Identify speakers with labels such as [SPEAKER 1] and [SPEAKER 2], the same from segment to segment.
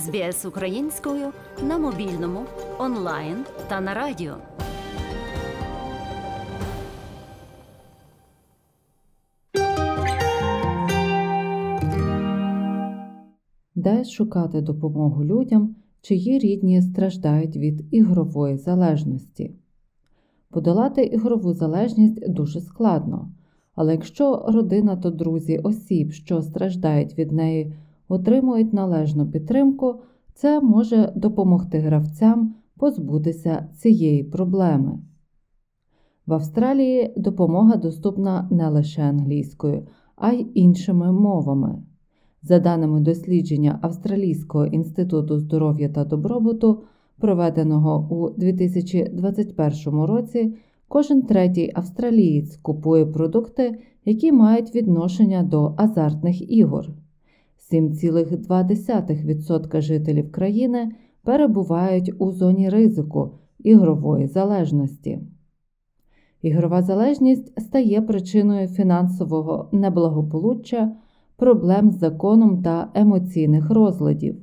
[SPEAKER 1] СБС українською на мобільному, онлайн та на радіо.
[SPEAKER 2] Де шукати допомогу людям, чиї рідні страждають від ігрової залежності. Подолати ігрову залежність дуже складно, але якщо родина та друзі осіб, що страждають від неї, отримують належну підтримку, це може допомогти гравцям позбутися цієї проблеми. В Австралії допомога доступна не лише англійською, а й іншими мовами. За даними дослідження Австралійського інституту здоров'я та добробуту, проведеного у 2021 році, кожен третій австралієць купує продукти, які мають відношення до азартних ігор. 7,2% жителів країни перебувають у зоні ризику ігрової залежності. Ігрова залежність стає причиною фінансового неблагополуччя, проблем з законом та емоційних розладів.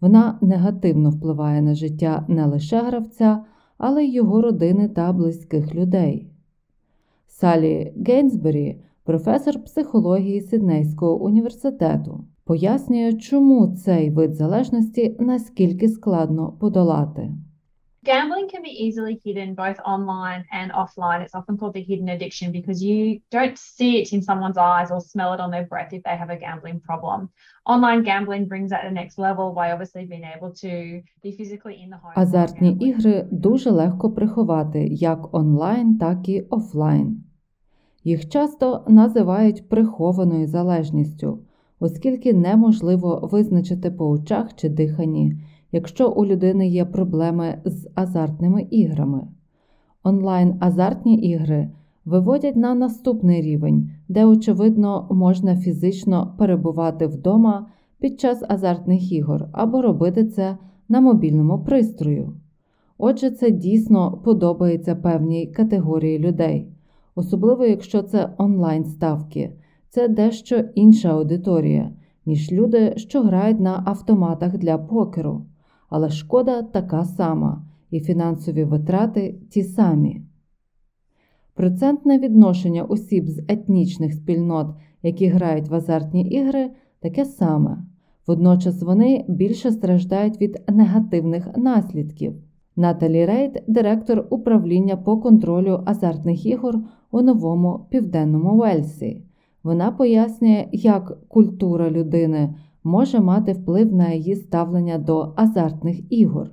[SPEAKER 2] Вона негативно впливає на життя не лише гравця, але й його родини та близьких людей. Салі Гейнсбері, професор психології Сиднейського університету, пояснює, чому цей вид залежності наскільки складно подолати.
[SPEAKER 3] Gambling can be easily hidden both online and offline. It's often called the hidden addiction because you don't see it in someone's eyes or smell it on their breath if they have a gambling problem. Online gambling brings that to the next level by obviously being able to be physically in the home.
[SPEAKER 2] Азартні ігри дуже легко приховати як онлайн, так і офлайн. Їх часто називають прихованою залежністю, оскільки неможливо визначити по очах чи диханні, якщо у людини є проблеми з азартними іграми. Онлайн азартні ігри виводять на наступний рівень, де, очевидно, можна фізично перебувати вдома під час азартних ігор або робити це на мобільному пристрою. Отже, це дійсно подобається певній категорії людей, особливо якщо це онлайн ставки, це дещо інша аудиторія, ніж люди, що грають на автоматах для покеру. Але шкода така сама, і фінансові витрати ті самі. Процентне відношення осіб з етнічних спільнот, які грають в азартні ігри, таке саме. Водночас вони більше страждають від негативних наслідків. Наталі Рейд, директор управління по контролю азартних ігор у новому південному Вельсі. Вона пояснює, як культура людини може мати вплив на її ставлення до азартних ігор.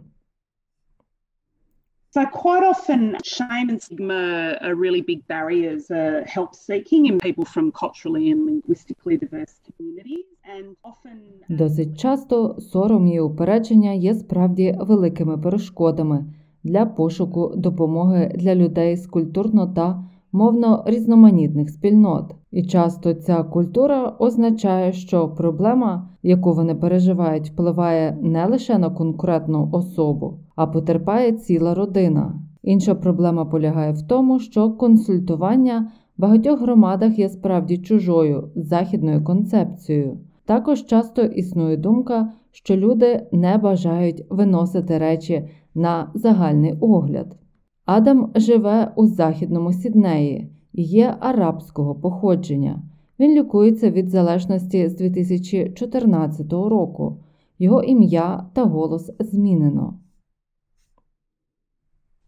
[SPEAKER 4] So, quite often, shame and stigma are really big barriers uh, help seeking in people from culturally and linguistically diverse communities. And often,
[SPEAKER 2] Досить часто сором і упередження є справді великими перешкодами для пошуку допомоги для людей з культурно та мовно різноманітних спільнот. І часто ця культура означає, що проблема, яку вони переживають, впливає не лише на конкретну особу, а потерпає ціла родина. Інша проблема полягає в тому, що консультування в багатьох громадах є справді чужою західною концепцією. Також часто існує думка, що люди не бажають виносити речі на загальний огляд. Адам живе у західному Сіднеї є арабського походження. Він лікується від залежності з 2014 року. Його ім'я та голос змінено.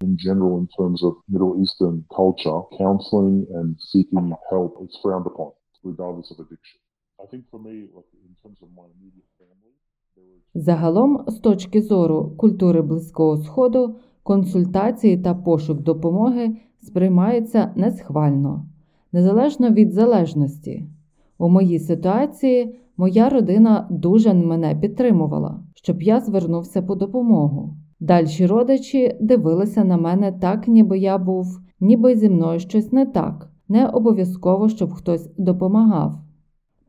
[SPEAKER 5] in general in terms of Middle Eastern culture, counseling and seeking help is frowned upon, regardless of addiction. I think for me, like in terms of my immediate family,
[SPEAKER 2] Загалом, з точки зору культури Близького Сходу, консультації та пошук допомоги сприймаються несхвально, незалежно від залежності. У моїй ситуації моя родина дуже мене підтримувала, щоб я звернувся по допомогу. Дальші родичі дивилися на мене так, ніби я був, ніби зі мною щось не так, не обов'язково, щоб хтось допомагав.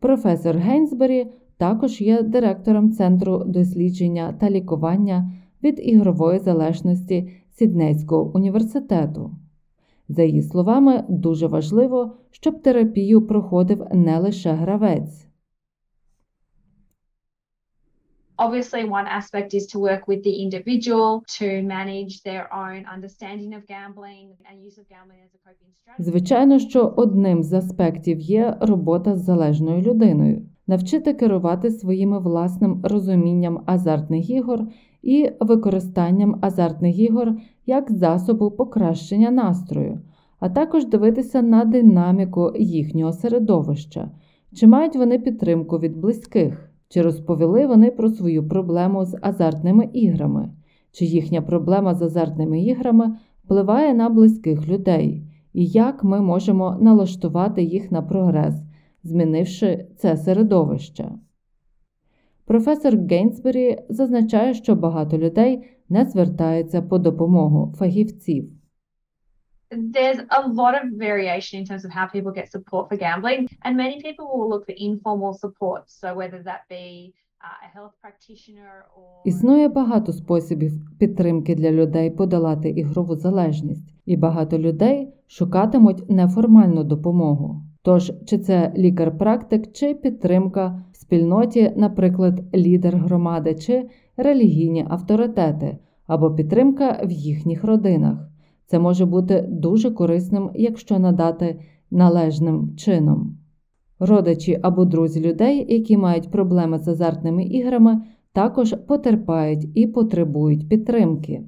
[SPEAKER 2] Професор Гейнсбері також є директором Центру дослідження та лікування від ігрової залежності Сіднейського університету. За її словами, дуже важливо, щоб терапію проходив не лише гравець.
[SPEAKER 3] Obviously, one aspect is to work with the individual to manage their own understanding of gambling and use of gambling as a coping strategy.
[SPEAKER 2] Звичайно, що одним з аспектів є робота з залежною людиною, навчити керувати своїми власним розумінням азартних ігор і використанням азартних ігор як засобу покращення настрою, а також дивитися на динаміку їхнього середовища, чи мають вони підтримку від близьких, чи розповіли вони про свою проблему з азартними іграми, чи їхня проблема з азартними іграми впливає на близьких людей, і як ми можемо налаштувати їх на прогрес, змінивши це середовище. Професор Гейнсбері зазначає, що багато людей не звертаються по допомогу фахівців.
[SPEAKER 3] There's a lot of variation in terms of how people get support for gambling, and many people will look for informal support. So, whether that be uh,
[SPEAKER 2] Існує багато способів підтримки для людей подолати ігрову залежність, і багато людей шукатимуть неформальну допомогу. Тож, чи це лікар-практик, чи підтримка в спільноті, наприклад, лідер громади, чи релігійні авторитети, або підтримка в їхніх родинах. Це може бути дуже корисним, якщо надати належним чином. Родичі або друзі людей, які мають проблеми з азартними іграми, також потерпають і потребують підтримки.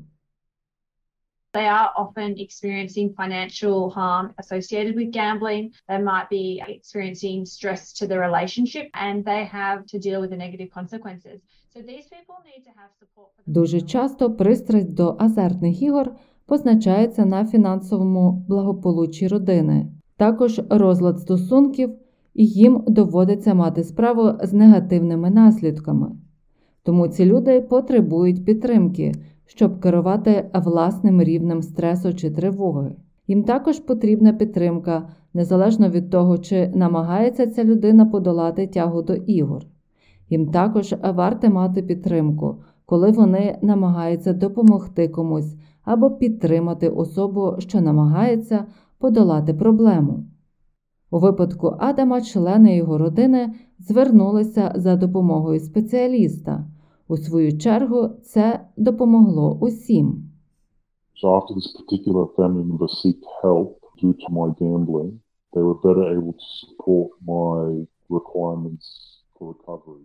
[SPEAKER 3] they are often experiencing financial harm associated with gambling. They might be experiencing stress to the relationship and they have to deal with the negative consequences. So these people need to have support for
[SPEAKER 2] Дуже часто пристрасть до азартних ігор позначається на фінансовому благополуччі родини, також розлад стосунків, і їм доводиться мати справу з негативними наслідками. Тому ці люди потребують підтримки, щоб керувати власним рівнем стресу чи тривоги. Їм також потрібна підтримка, незалежно від того, чи намагається ця людина подолати тягу до ігор. Їм також варто мати підтримку, коли вони намагаються допомогти комусь або підтримати особу, що намагається подолати проблему. У випадку Адама члени його родини звернулися за допомогою спеціаліста. У свою чергу це допомогло усім.
[SPEAKER 5] So after this particular family member seeked help due to my gambling, they were better able to support my requirements for recovery.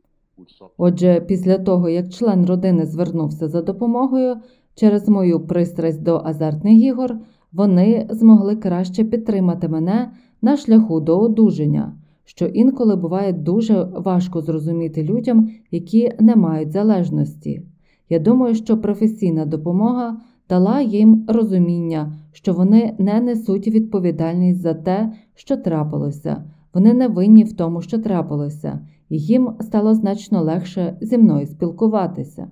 [SPEAKER 2] Отже, після того, як член родини звернувся за допомогою через мою пристрасть до азартних ігор, вони змогли краще підтримати мене на шляху до одужання, що інколи буває дуже важко зрозуміти людям, які не мають залежності. Я думаю, що професійна допомога дала їм розуміння, що вони не несуть відповідальність за те, що трапилося, вони не винні в тому, що трапилося, і їм стало значно легше зі мною спілкуватися.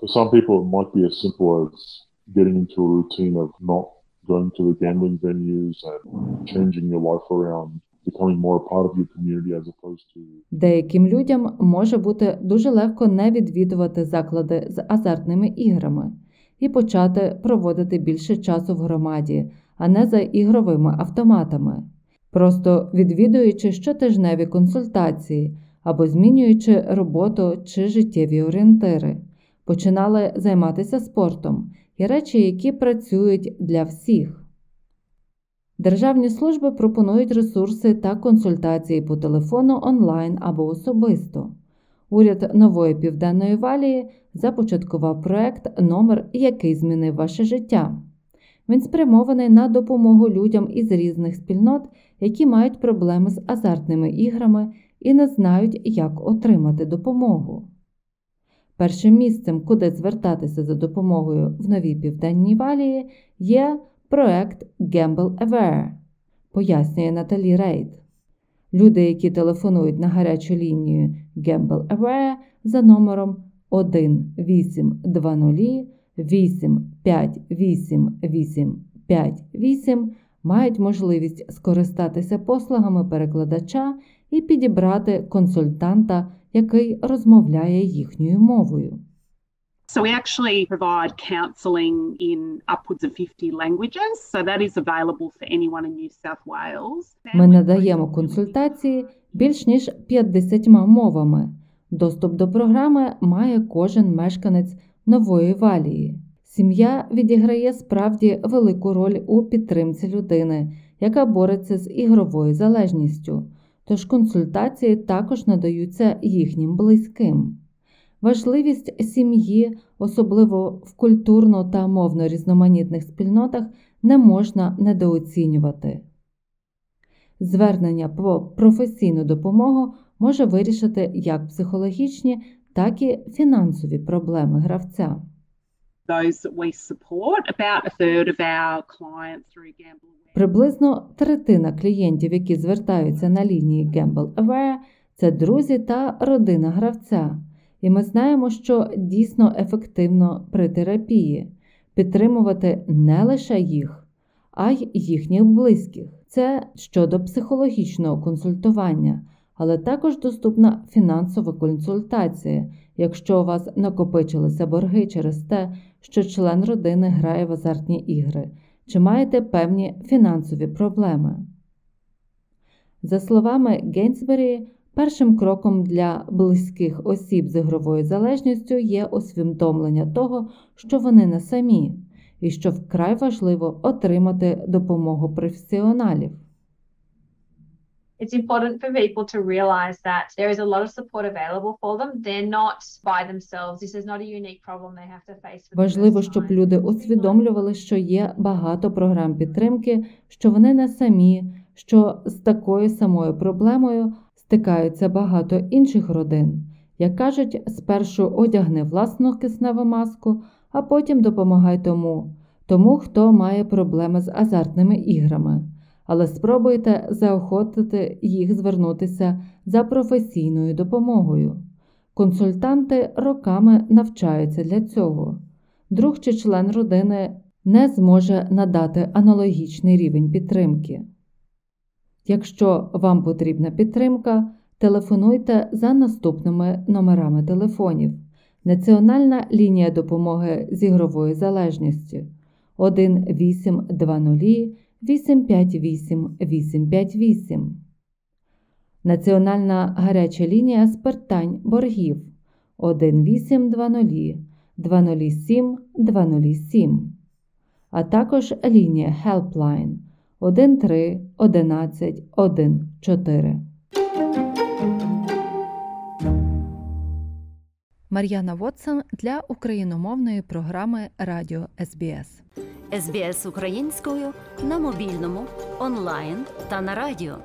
[SPEAKER 5] For some people, it might be as simple as getting into a routine of not going to the gambling venues and changing your life around,
[SPEAKER 2] Деяким людям може бути дуже легко не відвідувати заклади з азартними іграми і почати проводити більше часу в громаді, а не за ігровими автоматами, просто відвідуючи щотижневі консультації або змінюючи роботу чи життєві орієнтири, починали займатися спортом і речі, які працюють для всіх. Державні служби пропонують ресурси та консультації по телефону онлайн або особисто. Уряд нової південної валії започаткував проект номер, який змінив ваше життя. Він спрямований на допомогу людям із різних спільнот, які мають проблеми з азартними іграми і не знають, як отримати допомогу. Першим місцем, куди звертатися за допомогою в новій південній валії, є проект Gamble Aware, пояснює Наталі Рейд. Люди, які телефонують на гарячу лінію Gamble Aware за номером 1820 8588858, мають можливість скористатися послугами перекладача і підібрати консультанта, який розмовляє їхньою мовою.
[SPEAKER 4] So we actually provide counselling in upwards of 50 languages. So that is available for anyone in New South Wales.
[SPEAKER 2] Ми надаємо консультації більш ніж 50 мовами. Доступ до програми має кожен мешканець нової валії. Сім'я відіграє справді велику роль у підтримці людини, яка бореться з ігровою залежністю, тож консультації також надаються їхнім близьким. Важливість сім'ї, особливо в культурно та мовно різноманітних спільнотах, не можна недооцінювати. Звернення по професійну допомогу може вирішити як психологічні, так і фінансові проблеми гравця.
[SPEAKER 4] Those that we support, about a third of our clients through Gamble Aware.
[SPEAKER 2] Приблизно третина клієнтів, які звертаються на лінії Gamble Aware, це друзі та родина гравця. І ми знаємо, що дійсно ефективно при терапії підтримувати не лише їх, а й їхніх близьких. Це щодо психологічного консультування, але також доступна фінансова консультація, якщо у вас накопичилися борги через те, що член родини грає в азартні ігри, чи маєте певні фінансові проблеми. За словами Гейнсбері, першим кроком для близьких осіб з ігровою залежністю є усвідомлення того, що вони не самі, і що вкрай важливо отримати допомогу професіоналів.
[SPEAKER 3] It's important for people to realize that there is a lot of support available for them. They're not by themselves. This is not a unique problem they have to face.
[SPEAKER 2] Важливо, щоб люди усвідомлювали, що є багато програм підтримки, що вони не самі, що з такою самою проблемою стикаються багато інших родин. Як кажуть, спершу одягни власну кисневу маску, а потім допомагай тому, тому, хто має проблеми з азартними іграми. Але спробуйте заохотити їх звернутися за професійною допомогою. Консультанти роками навчаються для цього. Друг чи член родини не зможе надати аналогічний рівень підтримки. Якщо вам потрібна підтримка, телефонуйте за наступними номерами телефонів. Національна лінія допомоги з ігрової залежності 1820 858 858. Національна гаряча лінія з питань боргів 1820 207 207, а також лінія Helpline 13 11 14. Мар'яна Вотсон для україномовної програми Радіо СБС.
[SPEAKER 1] СБС українською на мобільному, онлайн та на радіо.